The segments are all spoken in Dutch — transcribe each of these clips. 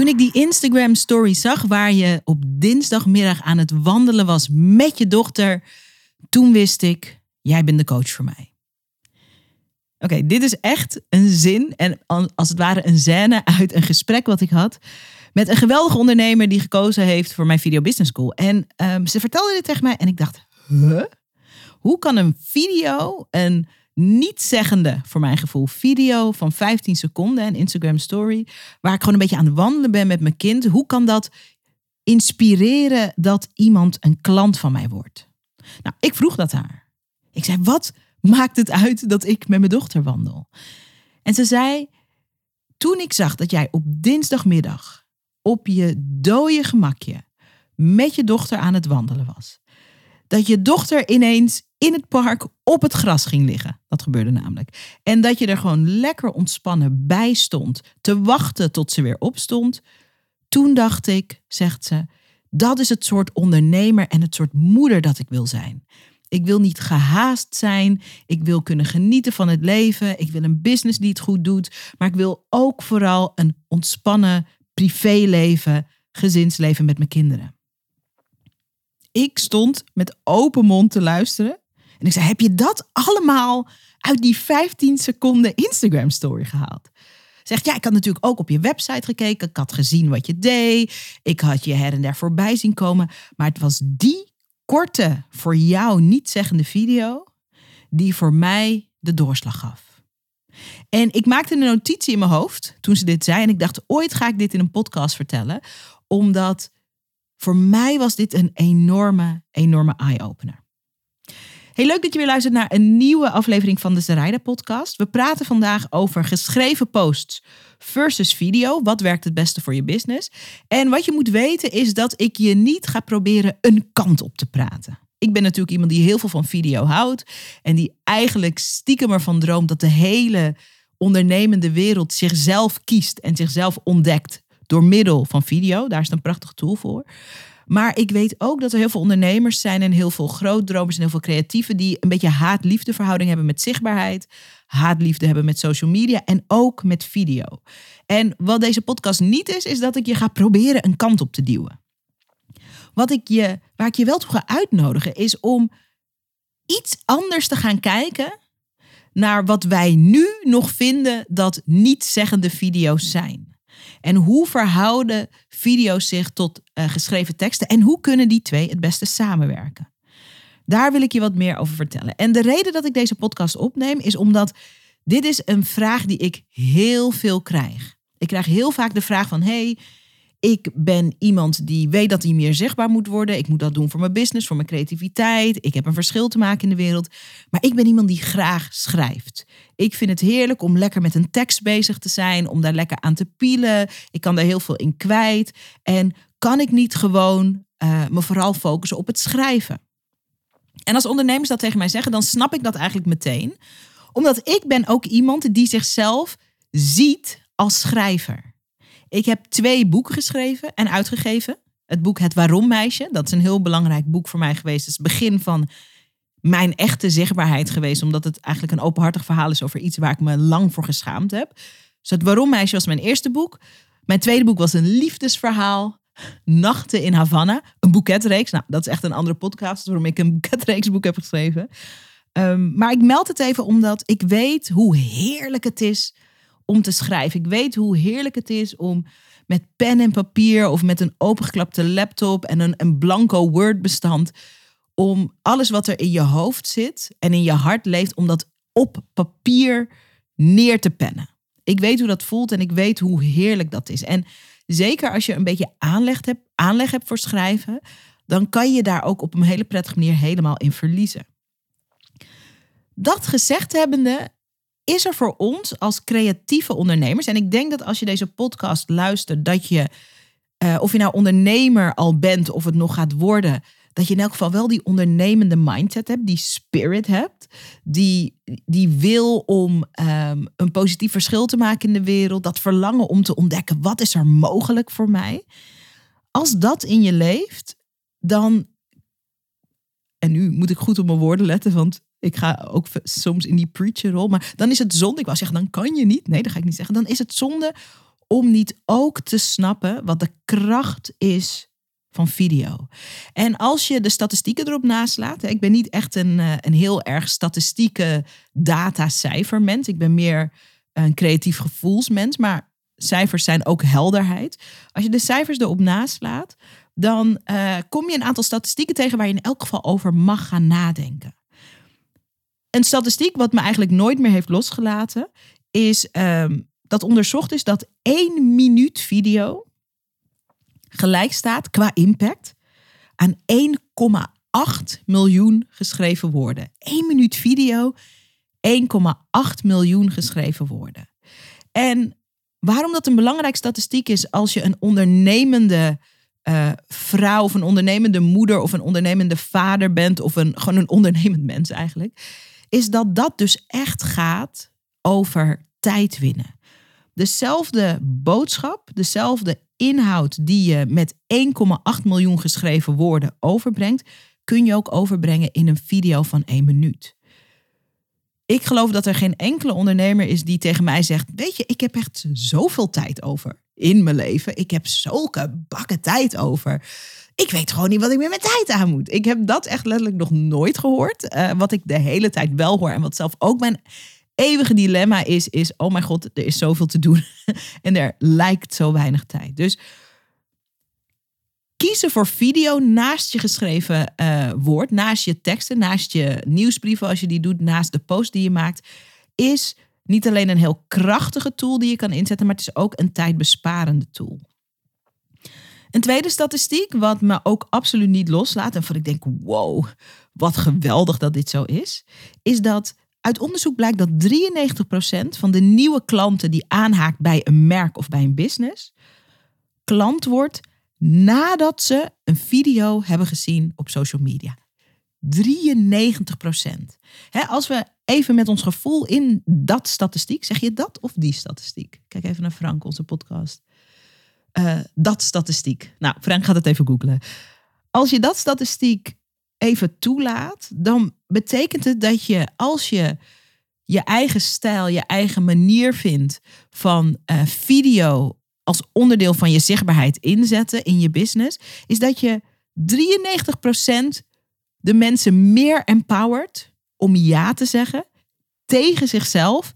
Toen ik die Instagram story zag waar je op dinsdagmiddag aan het wandelen was met je dochter, toen wist ik, jij bent de coach voor mij. Oké, dit is echt een zin en als het ware een scène uit een gesprek wat ik had met een geweldige ondernemer die gekozen heeft voor mijn Video Business School. En um, ze vertelde dit tegen mij en ik dacht, huh? Hoe kan een video, een niet zeggende, voor mijn gevoel, video van 15 seconden, een Instagram story, waar ik gewoon een beetje aan het wandelen ben met mijn kind, hoe kan dat inspireren dat iemand een klant van mij wordt? Nou, ik vroeg dat haar. Ik zei, wat maakt het uit dat ik met mijn dochter wandel? En ze zei, toen ik zag dat jij op dinsdagmiddag op je dode gemakje met je dochter aan het wandelen was, dat je dochter ineens in het park op het gras ging liggen. Dat gebeurde namelijk. En dat je er gewoon lekker ontspannen bij stond, te wachten tot ze weer opstond. Toen dacht ik, zegt ze, dat is het soort ondernemer en het soort moeder dat ik wil zijn. Ik wil niet gehaast zijn. Ik wil kunnen genieten van het leven. Ik wil een business die het goed doet. Maar ik wil ook vooral een ontspannen privéleven, gezinsleven met mijn kinderen. Ik stond met open mond te luisteren. En ik zei: Heb je dat allemaal uit die 15 seconden Instagram story gehaald? Zegt ja, ik had natuurlijk ook op je website gekeken. Ik had gezien wat je deed. Ik had je her en der voorbij zien komen. Maar het was die korte, voor jou niet zeggende video die voor mij de doorslag gaf. En ik maakte een notitie in mijn hoofd toen ze dit zei. En ik dacht, ooit ga ik dit in een podcast vertellen. Omdat voor mij was dit een enorme, enorme eye-opener. Heel leuk dat je weer luistert naar een nieuwe aflevering van de Zaraida podcast. We praten vandaag over geschreven posts versus video. Wat werkt het beste voor je business? En wat je moet weten is dat ik je niet ga proberen een kant op te praten. Ik ben natuurlijk iemand die heel veel van video houdt en die eigenlijk stiekem ervan droomt dat de hele ondernemende wereld zichzelf kiest en zichzelf ontdekt door middel van video. Daar is een prachtig tool voor. Maar ik weet ook dat er heel veel ondernemers zijn en heel veel grootdromers en heel veel creatieven die een beetje haat-liefde verhouding hebben met zichtbaarheid, haatliefde hebben met social media en ook met video. En wat deze podcast niet is, is dat ik je ga proberen een kant op te duwen. Wat ik je, waar ik je wel toe ga uitnodigen, is om iets anders te gaan kijken naar wat wij nu nog vinden dat niet-zeggende video's zijn. En hoe verhouden video's zich tot uh, geschreven teksten en hoe kunnen die twee het beste samenwerken? Daar wil ik je wat meer over vertellen. En de reden dat ik deze podcast opneem is omdat dit is een vraag die ik heel veel krijg. Ik krijg heel vaak de vraag van hey, ik ben iemand die weet dat hij meer zichtbaar moet worden. Ik moet dat doen voor mijn business, voor mijn creativiteit. Ik heb een verschil te maken in de wereld. Maar ik ben iemand die graag schrijft. Ik vind het heerlijk om lekker met een tekst bezig te zijn, om daar lekker aan te pielen. Ik kan daar heel veel in kwijt. En kan ik niet gewoon uh, me vooral focussen op het schrijven? En als ondernemers dat tegen mij zeggen, dan snap ik dat eigenlijk meteen. Omdat ik ben ook iemand die zichzelf ziet als schrijver. Ik heb twee boeken geschreven en uitgegeven. Het boek Het Waarom Meisje, dat is een heel belangrijk boek voor mij geweest. Het is het begin van mijn echte zichtbaarheid geweest, omdat het eigenlijk een openhartig verhaal is over iets waar ik me lang voor geschaamd heb. Dus Het Waarom Meisje was mijn eerste boek. Mijn tweede boek was een liefdesverhaal. Nachten in Havana, een boeketreeks. Nou, dat is echt een andere podcast waarom ik een boeketreeksboek heb geschreven. Um, maar ik meld het even omdat ik weet hoe heerlijk het is om te schrijven. Ik weet hoe heerlijk het is om met pen en papier of met een opengeklapte laptop en een, een blanco Word-bestand. Om alles wat er in je hoofd zit en in je hart leeft, om dat op papier neer te pennen. Ik weet hoe dat voelt en ik weet hoe heerlijk dat is. En zeker als je een beetje aanleg hebt, aanleg hebt voor schrijven, dan kan je daar ook op een hele prettige manier helemaal in verliezen. Dat gezegd hebbende is er voor ons als creatieve ondernemers? En ik denk dat als je deze podcast luistert, dat je, uh, of je nou ondernemer al bent of het nog gaat worden, dat je in elk geval wel die ondernemende mindset hebt, die spirit hebt, die, die wil om um, een positief verschil te maken in de wereld, dat verlangen om te ontdekken wat is er mogelijk voor mij. Als dat in je leeft, dan. En nu moet ik goed op mijn woorden letten, want ik ga ook soms in die preacher-rol. Maar dan is het zonde. Ik wou zeggen, dan kan je niet. Nee, dat ga ik niet zeggen. Dan is het zonde om niet ook te snappen wat de kracht is van video. En als je de statistieken erop naslaat, ik ben niet echt een, eh, een heel erg statistieke data-cijfermens. Ik ben meer een creatief gevoelsmens, maar cijfers zijn ook helderheid. Als je de cijfers erop naslaat, dan uh, kom je een aantal statistieken tegen waar je in elk geval over mag gaan nadenken. Een statistiek wat me eigenlijk nooit meer heeft losgelaten, is um, dat onderzocht is dat één minuut video gelijk staat qua impact aan 1,8 miljoen geschreven woorden. 1 minuut video, 1,8 miljoen geschreven woorden. En waarom dat een belangrijk statistiek is als je een ondernemende uh, vrouw of een ondernemende moeder of een ondernemende vader bent of een, gewoon een ondernemend mens eigenlijk, is dat dat dus echt gaat over tijd winnen. Dezelfde boodschap, dezelfde inhoud die je met 1,8 miljoen geschreven woorden overbrengt, kun je ook overbrengen in een video van één minuut. Ik geloof dat er geen enkele ondernemer is die tegen mij zegt: Weet je, ik heb echt zoveel tijd over in mijn leven. Ik heb zulke bakken tijd over. Ik weet gewoon niet wat ik met mijn tijd aan moet. Ik heb dat echt letterlijk nog nooit gehoord. Uh, wat ik de hele tijd wel hoor en wat zelf ook mijn eeuwige dilemma is, is, oh mijn god, er is zoveel te doen en er lijkt zo weinig tijd. Dus kiezen voor video naast je geschreven uh, woord, naast je teksten, naast je nieuwsbrieven als je die doet, naast de post die je maakt, is niet alleen een heel krachtige tool die je kan inzetten, maar het is ook een tijdbesparende tool. Een tweede statistiek, wat me ook absoluut niet loslaat en van ik denk, wow, wat geweldig dat dit zo is, is dat uit onderzoek blijkt dat 93% van de nieuwe klanten die aanhaakt bij een merk of bij een business, klant wordt nadat ze een video hebben gezien op social media. 93%. als we even met ons gevoel in dat statistiek, zeg je dat of die statistiek? Kijk even naar Frank, onze podcast. Uh, dat statistiek. Nou, Frank gaat het even googlen. Als je dat statistiek even toelaat, dan betekent het dat je als je je eigen stijl, je eigen manier vindt van uh, video als onderdeel van je zichtbaarheid inzetten in je business, is dat je 93% de mensen meer empowert om ja te zeggen tegen zichzelf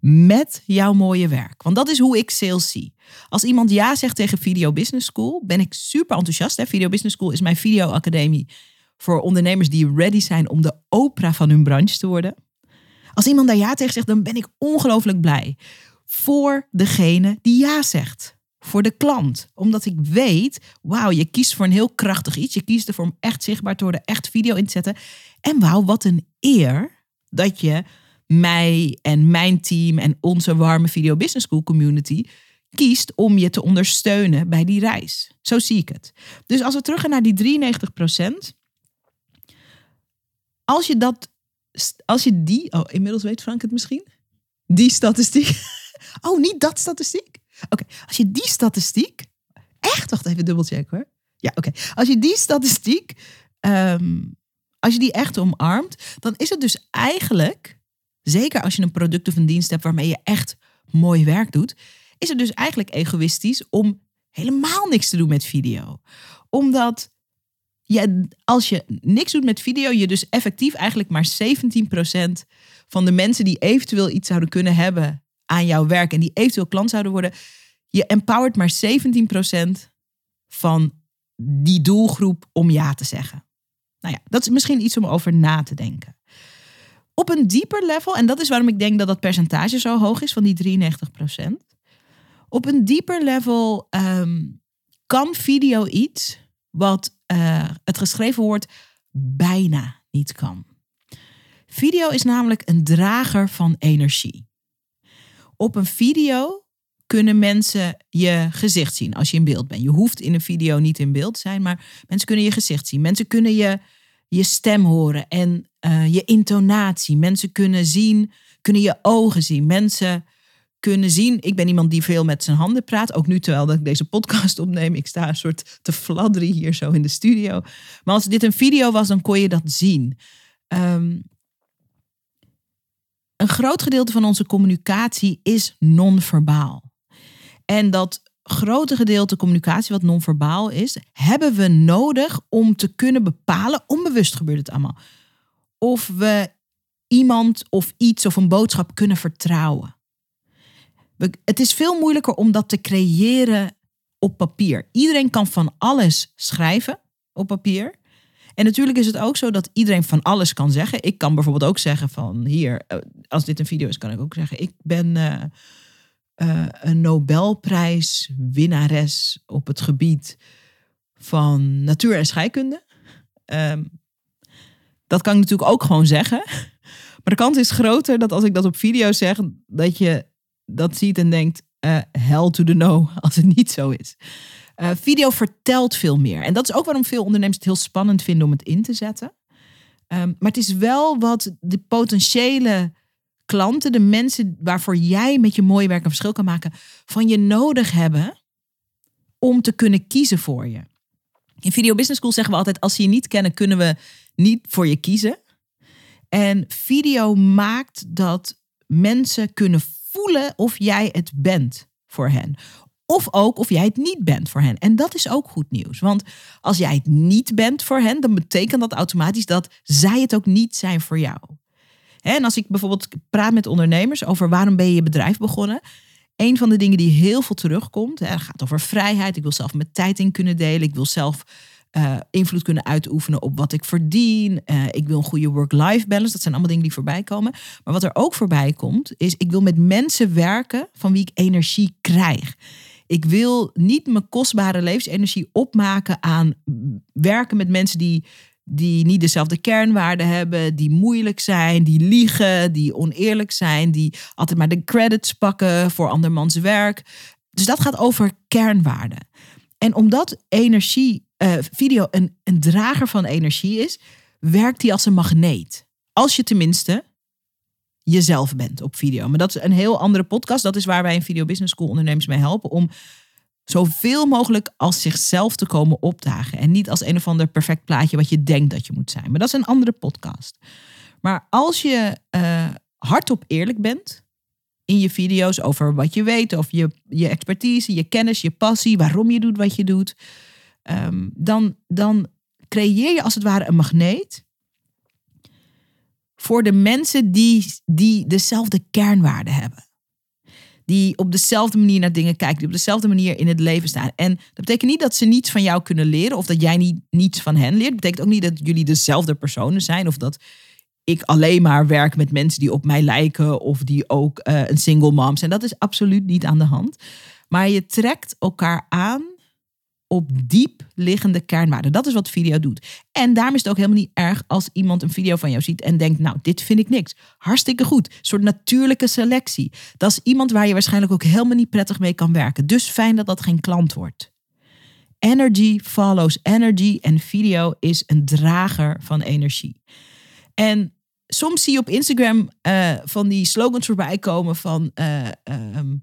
met jouw mooie werk. Want dat is hoe ik sales zie. Als iemand ja zegt tegen Video Business School, ben ik super enthousiast. Hè? Video Business School is mijn videoacademie voor ondernemers die ready zijn om de opera van hun branche te worden. Als iemand daar ja tegen zegt, dan ben ik ongelooflijk blij. Voor degene die ja zegt. Voor de klant. Omdat ik weet, wauw, je kiest voor een heel krachtig iets. Je kiest ervoor om echt zichtbaar te worden, echt video in te zetten. En wauw, wat een eer dat je mij en mijn team en onze warme Video Business School community kiest om je te ondersteunen bij die reis. Zo zie ik het. Dus als we terug gaan naar die 93% als je dat, als je die, oh, inmiddels weet Frank het misschien, die statistiek. Oh, niet dat statistiek. Oké, als je die statistiek, echt, wacht even dubbelcheck hoor. Ja, oké. Als je die statistiek, ehm, als je die echt omarmt, dan is het dus eigenlijk, zeker als je een product of een dienst hebt waarmee je echt mooi werk doet, is het dus eigenlijk egoïstisch om helemaal niks te doen met video. Omdat je, als je niks doet met video, je dus effectief eigenlijk maar 17% van de mensen die eventueel iets zouden kunnen hebben aan jouw werk en die eventueel klant zouden worden, je empowert maar 17% van die doelgroep om ja te zeggen. Nou ja, dat is misschien iets om over na te denken. Op een dieper level, en dat is waarom ik denk dat dat percentage zo hoog is van die 93%. Op een dieper level ehm, kan video iets wat uh, het geschreven woord bijna niet kan. Video is namelijk een drager van energie. Op een video kunnen mensen je gezicht zien als je in beeld bent. Je hoeft in een video niet in beeld te zijn, maar mensen kunnen je gezicht zien. Mensen kunnen je, je stem horen en uh, je intonatie. Mensen kunnen zien, kunnen je ogen zien. Mensen kunnen zien. Ik ben iemand die veel met zijn handen praat. Ook nu terwijl ik deze podcast opneem. Ik sta een soort te fladderen hier zo in de studio. Maar als dit een video was, dan kon je dat zien. Um, een groot gedeelte van onze communicatie is non-verbaal. En dat grote gedeelte communicatie wat non-verbaal is, hebben we nodig om te kunnen bepalen, onbewust gebeurt het allemaal, of we iemand of iets of een boodschap kunnen vertrouwen. Het is veel moeilijker om dat te creëren op papier. Iedereen kan van alles schrijven op papier. En natuurlijk is het ook zo dat iedereen van alles kan zeggen. Ik kan bijvoorbeeld ook zeggen van hier, eh, als dit een video is, kan ik ook zeggen, ik ben uh, uh, een Nobelprijswinnares op het gebied van natuur en scheikunde. Ehm, dat kan ik natuurlijk ook gewoon zeggen. Maar de kans is groter dat als ik dat op video zeg, dat je dat ziet en denkt, uh, hell to the no, als het niet zo is. Uh, video vertelt veel meer. En dat is ook waarom veel ondernemers het heel spannend vinden om het in te zetten. Um, maar het is wel wat de potentiële klanten, de mensen waarvoor jij met je mooie werk een verschil kan maken, van je nodig hebben om te kunnen kiezen voor je. In Video Business School zeggen we altijd: als ze je niet kennen, kunnen we niet voor je kiezen. En video maakt dat mensen kunnen voelen of jij het bent voor hen. Of ook of jij het niet bent voor hen. En dat is ook goed nieuws. Want als jij het niet bent voor hen, dan betekent dat automatisch dat zij het ook niet zijn voor jou. En als ik bijvoorbeeld praat met ondernemers over waarom ben je je bedrijf begonnen. Een van de dingen die heel veel terugkomt, hè, gaat over vrijheid. Ik wil zelf mijn tijd in kunnen delen. Ik wil zelf uh, invloed kunnen uitoefenen op wat ik verdien. Uh, ik wil een goede work-life balance. Dat zijn allemaal dingen die voorbij komen. Maar wat er ook voorbij komt, is ik wil met mensen werken van wie ik energie krijg. Ik wil niet mijn kostbare levensenergie opmaken aan werken met mensen die, die niet dezelfde kernwaarden hebben, die moeilijk zijn, die liegen, die oneerlijk zijn, die altijd maar de credits pakken voor andermans werk. Dus dat gaat over kernwaarden. En omdat energie, uh, video een, een drager van energie is, werkt die als een magneet. Als je tenminste jezelf bent op video. Maar dat is een heel andere podcast. Dat is waar wij in Video Business School ondernemers mee helpen. Om zoveel mogelijk als zichzelf te komen opdagen. En niet als een of ander perfect plaatje wat je denkt dat je moet zijn. Maar dat is een andere podcast. Maar als je uh, hardop eerlijk bent in je video's over wat je weet, of je, je expertise, je kennis, je passie, waarom je doet wat je doet, um, dan, dan creëer je als het ware een magneet voor de mensen die, die dezelfde kernwaarden hebben. Die op dezelfde manier naar dingen kijken, die op dezelfde manier in het leven staan. En dat betekent niet dat ze niets van jou kunnen leren of dat jij niet, niets van hen leert. Dat betekent ook niet dat jullie dezelfde personen zijn of dat ik alleen maar werk met mensen die op mij lijken of die ook uh, een single mom zijn. Dat is absoluut niet aan de hand. Maar je trekt elkaar aan op diep liggende kernwaarden. Dat is wat video doet. En daarom is het ook helemaal niet erg als iemand een video van jou ziet en denkt, nou, dit vind ik niks. Hartstikke goed. Een soort natuurlijke selectie. Dat is iemand waar je waarschijnlijk ook helemaal niet prettig mee kan werken. Dus fijn dat dat geen klant wordt. Energy follows energy en video is een drager van energie. En soms zie je op Instagram uh, van die slogans voorbij komen van uh, um,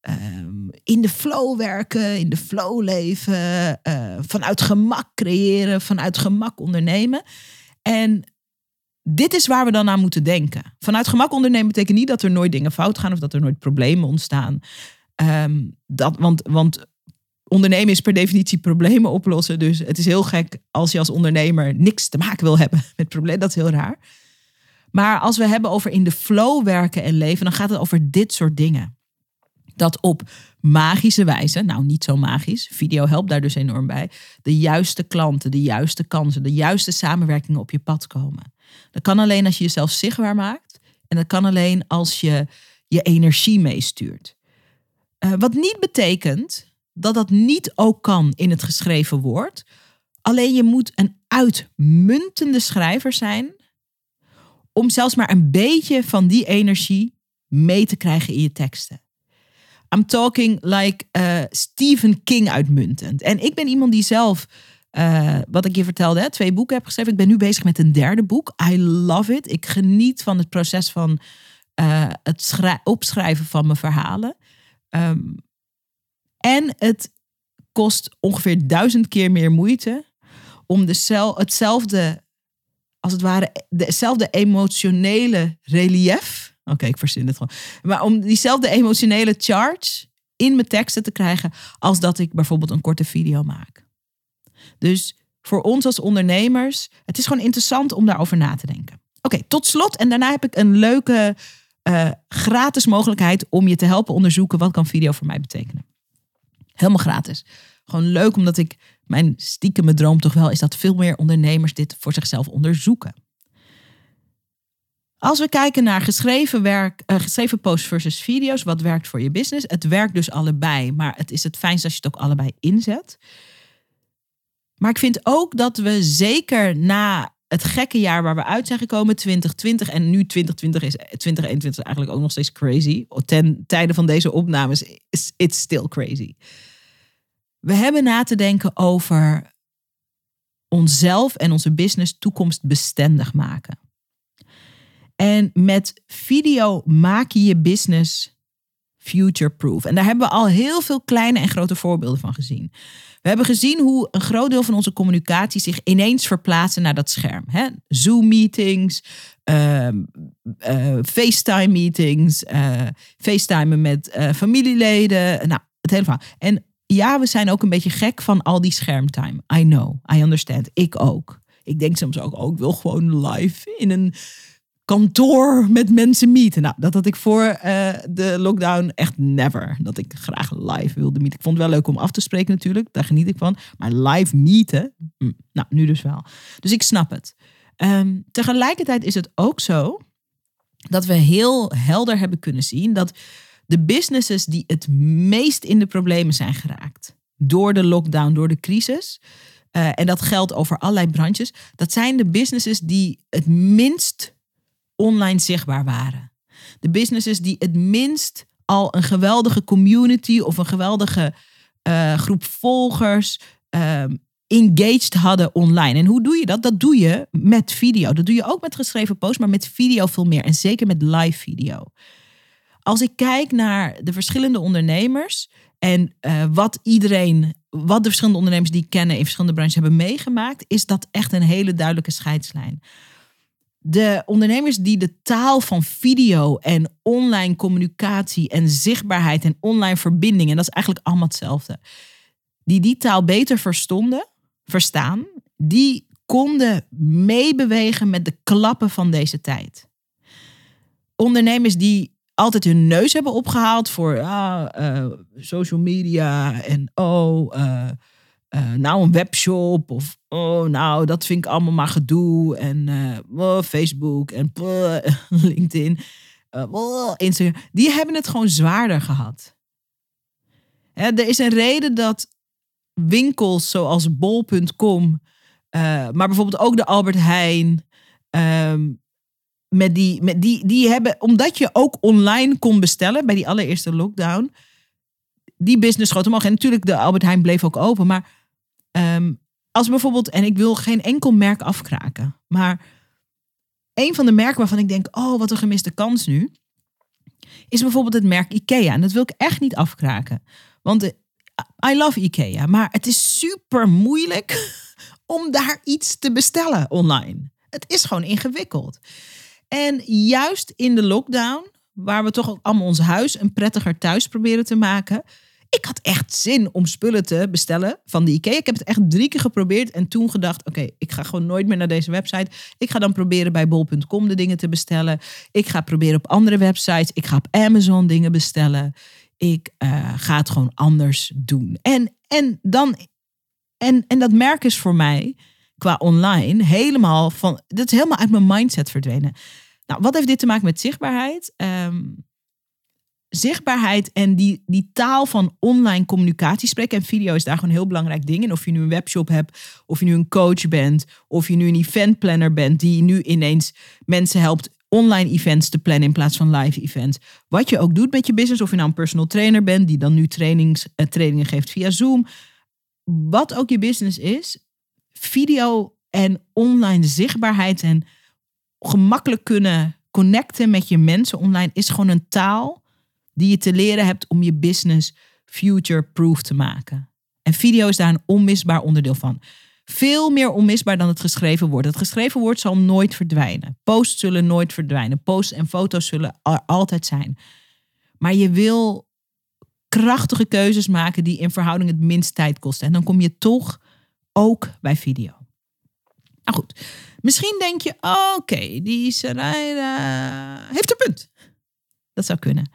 um, in de flow werken, in de flow leven, uh, vanuit gemak creëren, vanuit gemak ondernemen. En dit is waar we dan aan moeten denken. Vanuit gemak ondernemen betekent niet dat er nooit dingen fout gaan of dat er nooit problemen ontstaan. Um, dat, want, want ondernemen is per definitie problemen oplossen. Dus het is heel gek als je als ondernemer niks te maken wil hebben met problemen. Dat is heel raar. Maar als we hebben over in de flow werken en leven, dan gaat het over dit soort dingen. Dat op magische wijze, nou niet zo magisch, video helpt daar dus enorm bij, de juiste klanten, de juiste kansen, de juiste samenwerkingen op je pad komen. Dat kan alleen als je jezelf zichtbaar maakt en dat kan alleen als je je energie meestuurt. Uh, wat niet betekent dat dat niet ook kan in het geschreven woord. Alleen je moet een uitmuntende schrijver zijn om zelfs maar een beetje van die energie mee te krijgen in je teksten. I'm talking like uh, Stephen King uitmuntend. En ik ben iemand die zelf, uh, wat ik je vertelde, hè, twee boeken heb geschreven. Ik ben nu bezig met een derde boek. I love it. Ik geniet van het proces van uh, het opschrijven van mijn verhalen. Um, en het kost ongeveer duizend keer meer moeite om de hetzelfde, als het ware, dezelfde emotionele relief. Oké, ik verzin het gewoon. Maar om diezelfde emotionele charge in mijn teksten te krijgen als dat ik bijvoorbeeld een korte video maak. Dus voor ons als ondernemers, het is gewoon interessant om daarover na te denken. Oké, tot slot. En daarna heb ik een leuke uh, gratis mogelijkheid om je te helpen onderzoeken wat kan video voor mij betekenen. Helemaal gratis. Gewoon leuk omdat ik mijn stiekeme droom toch wel is dat veel meer ondernemers dit voor zichzelf onderzoeken. Als we kijken naar geschreven, werk, uh, geschreven posts versus video's, wat werkt voor je business? Het werkt dus allebei, maar het is het fijnst als je het ook allebei inzet. Maar ik vind ook dat we zeker na het gekke jaar waar we uit zijn gekomen, 2020 en nu 2020 is 2021 eigenlijk ook nog steeds crazy. Ten tijde van deze opnames is it's still crazy. We hebben na te denken over onszelf en onze business toekomstbestendig maken. En met video maak je je business future-proof. En daar hebben we al heel veel kleine en grote voorbeelden van gezien. We hebben gezien hoe een groot deel van onze communicatie zich ineens verplaatsen naar dat scherm. Zoom-meetings, uh, uh, FaceTime-meetings, uh, FaceTimen met eh, familieleden. Nou, het hele verhaal. En ja, we zijn ook een beetje gek van al die schermtime. I know, I understand. Ik ook. Ik denk soms ook, oh, ik wil gewoon live in een kantoor met mensen meeten. Nou, dat had ik voor uh, de lockdown echt never. Dat ik graag live wilde meeten. Ik vond het wel leuk om af te spreken natuurlijk. Daar geniet ik van. Maar live meeten, hm, nou, nu dus wel. Dus ik snap het. Um, tegelijkertijd is het ook zo dat we heel helder hebben kunnen zien dat de businesses die het meest in de problemen zijn geraakt door de lockdown, door de crisis, uh, en dat geldt over allerlei branches, dat zijn de businesses die het minst online zichtbaar waren. De businesses die het minst al een geweldige community of een geweldige uh, groep volgers uh, engaged hadden online. En hoe doe je dat? Dat doe je met video. Dat doe je ook met geschreven posts, maar met video veel meer. En zeker met live video. Als ik kijk naar de verschillende ondernemers en uh, wat iedereen, wat de verschillende ondernemers die ik kennen in verschillende branches hebben meegemaakt, is dat echt een hele duidelijke scheidslijn. De ondernemers die de taal van video en online communicatie en zichtbaarheid en online verbinding, en dat is eigenlijk allemaal hetzelfde, die die taal beter verstonden, verstaan, die konden meebewegen met de klappen van deze tijd. Ondernemers die altijd hun neus hebben opgehaald voor uh, social media en oh, uh, nou een webshop of oh, nou dat vind ik allemaal maar gedoe en oh, Facebook en LinkedIn, oh, Instagram, die hebben het gewoon zwaarder gehad. Er is een reden dat winkels zoals bol.com, maar bijvoorbeeld ook de Albert Heijn, um, met die, met die, die hebben, omdat je ook online kon bestellen bij die allereerste lockdown, die business groot omhoog. En natuurlijk, de Albert Heijn bleef ook open. Maar um, als bijvoorbeeld, en ik wil geen enkel merk afkraken, maar een van de merken waarvan ik denk, oh, wat een gemiste kans nu, is bijvoorbeeld het merk IKEA. En dat wil ik echt niet afkraken. Want I love IKEA, maar het is super moeilijk om daar iets te bestellen online. Het is gewoon ingewikkeld. En juist in de lockdown, waar we toch allemaal ons huis een prettiger thuis proberen te maken. Ik had echt zin om spullen te bestellen van de IKEA. Ik heb het echt drie keer geprobeerd en toen gedacht: oké, ik ga gewoon nooit meer naar deze website. Ik ga dan proberen bij bol.com de dingen te bestellen. Ik ga proberen op andere websites. Ik ga op Amazon dingen bestellen. Ik uh, ga het gewoon anders doen. En, en dan. En, en dat merk is voor mij qua online helemaal van. Dat is helemaal uit mijn mindset verdwenen. Nou, wat heeft dit te maken met zichtbaarheid? Um, zichtbaarheid en die, die taal van online communicatie spreken. En video is daar gewoon een heel belangrijk ding. En of je nu een webshop hebt, of je nu een coach bent, of je nu een eventplanner bent die nu ineens mensen helpt online events te plannen in plaats van live events. Wat je ook doet met je business, of je nou een personal trainer bent die dan nu trainings, uh, trainingen geeft via Zoom. Wat ook je business is, video en online zichtbaarheid en gemakkelijk kunnen connecten met je mensen online is gewoon een taal die je te leren hebt om je business future-proof te maken. En video is daar een onmisbaar onderdeel van. Veel meer onmisbaar dan het geschreven woord. Het geschreven woord zal nooit verdwijnen. Posts zullen nooit verdwijnen. Posts en foto's zullen er altijd zijn. Maar je wil krachtige keuzes maken die in verhouding het minst tijd kosten. En dan kom je toch ook bij video. Nou goed, misschien denk je, oké, die Sarayda heeft een punt. Dat zou kunnen.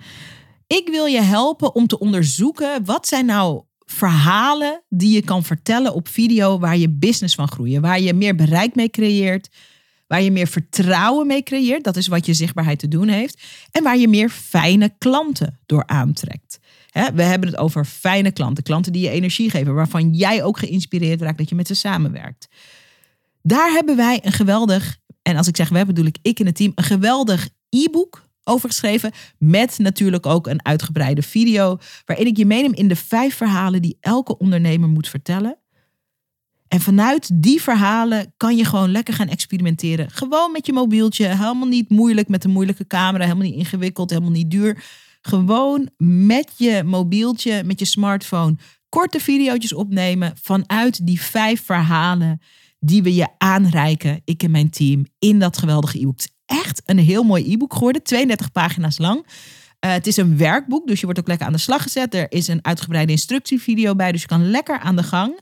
Ik wil je helpen om te onderzoeken wat zijn nou verhalen die je kan vertellen op video waar je business van groeit, waar je meer bereik mee creëert, waar je meer vertrouwen mee creëert, dat is wat je zichtbaarheid te doen heeft, en waar je meer fijne klanten door aantrekt. we hebben het over fijne klanten, klanten die je energie geven, waarvan jij ook geïnspireerd raakt dat je met ze samenwerkt. Daar hebben wij een geweldig, en als ik zeg we bedoel ik ik in het team, een geweldig e-book over geschreven. Met natuurlijk ook een uitgebreide video. Waarin ik je meeneem in de vijf verhalen die elke ondernemer moet vertellen. En vanuit die verhalen kan je gewoon lekker gaan experimenteren. Gewoon met je mobieltje. Helemaal niet moeilijk met een moeilijke camera. Helemaal niet ingewikkeld. Helemaal niet duur. Gewoon met je mobieltje, met je smartphone. Korte video's opnemen vanuit die vijf verhalen die we je aanreiken, ik en mijn team, in dat geweldige e-book echt een heel mooi e-book geworden. 32 pagina's lang. Uh, het is een werkboek, dus je wordt ook lekker aan de slag gezet. Er is een uitgebreide instructievideo bij, dus je kan lekker aan de gang.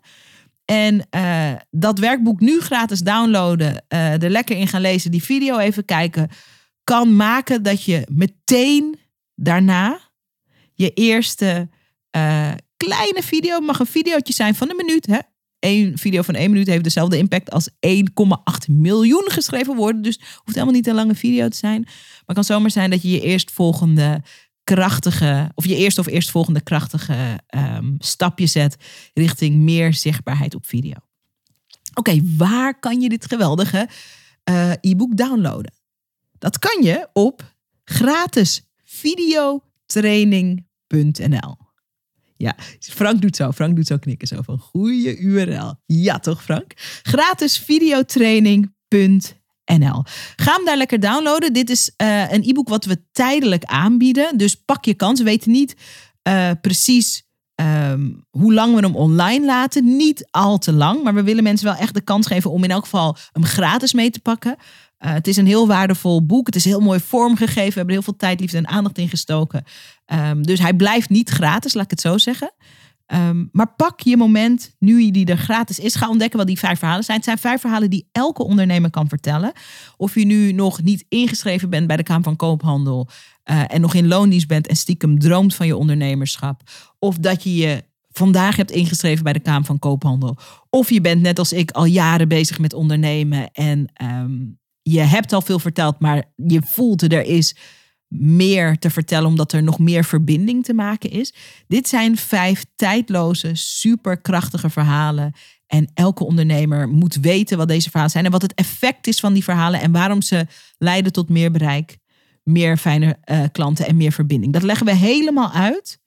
En uh, dat werkboek nu gratis downloaden, uh, er lekker in gaan lezen, die video even kijken, kan maken dat je meteen daarna je eerste kleine video, mag een videootje zijn van een minuut, hè, één video van één minuut heeft dezelfde impact als 1,8 miljoen geschreven woorden. Dus het hoeft helemaal niet een lange video te zijn. Maar het kan zomaar zijn dat je je eerstvolgende krachtige, of je eerste of eerstvolgende krachtige um, stapje zet richting meer zichtbaarheid op video. Oké, waar kan je dit geweldige uh, e-book downloaden? Dat kan je op gratisvideotraining.nl. Ja, Frank doet zo. Frank doet zo knikken. Zo van goede URL. Ja, toch Frank? Gratisvideotraining.nl. Ga hem daar lekker downloaden. Dit is uh, een e-book wat we tijdelijk aanbieden. Dus pak je kans. We weten niet uh, precies um, hoe lang we hem online laten. Niet al te lang. Maar we willen mensen wel echt de kans geven om in elk geval hem gratis mee te pakken. Uh, het is een heel waardevol boek. Het is heel mooi vormgegeven. We hebben heel veel tijd, liefde en aandacht in gestoken. Um, dus hij blijft niet gratis, laat ik het zo zeggen. Um, maar pak je moment, nu die er gratis is, ga ontdekken wat die vijf verhalen zijn. Het zijn vijf verhalen die elke ondernemer kan vertellen. Of je nu nog niet ingeschreven bent bij de Kamer van Koophandel uh, en nog in loondienst bent en stiekem droomt van je ondernemerschap. Of dat je je vandaag hebt ingeschreven bij de Kamer van Koophandel. Of je bent net als ik al jaren bezig met ondernemen en um, je hebt al veel verteld, maar je voelt er is meer te vertellen omdat er nog meer verbinding te maken is. Dit zijn vijf tijdloze, superkrachtige verhalen. En elke ondernemer moet weten wat deze verhalen zijn en wat het effect is van die verhalen en waarom ze leiden tot meer bereik, meer fijne uh, klanten en meer verbinding. Dat leggen we helemaal uit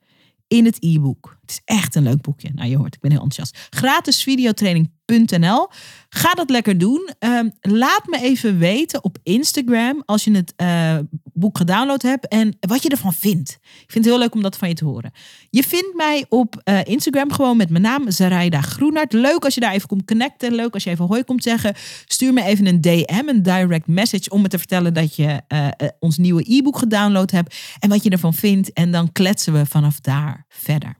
in het e-book. Het is echt een leuk boekje. Nou, je hoort, ik ben heel enthousiast. Gratis videotraining.nl. Ga dat lekker doen. Um, laat me even weten op Instagram als je het uh, boek gedownload hebt en wat je ervan vindt. Ik vind het heel leuk om dat van je te horen. Je vindt mij op uh, Instagram gewoon met mijn naam Zaraida Groenart. Leuk als je daar even komt connecten. Leuk als je even hoi komt zeggen. Stuur me even een DM, een direct message om me te vertellen dat je uh, ons nieuwe e-book gedownload hebt en wat je ervan vindt. En dan kletsen we vanaf daar verder.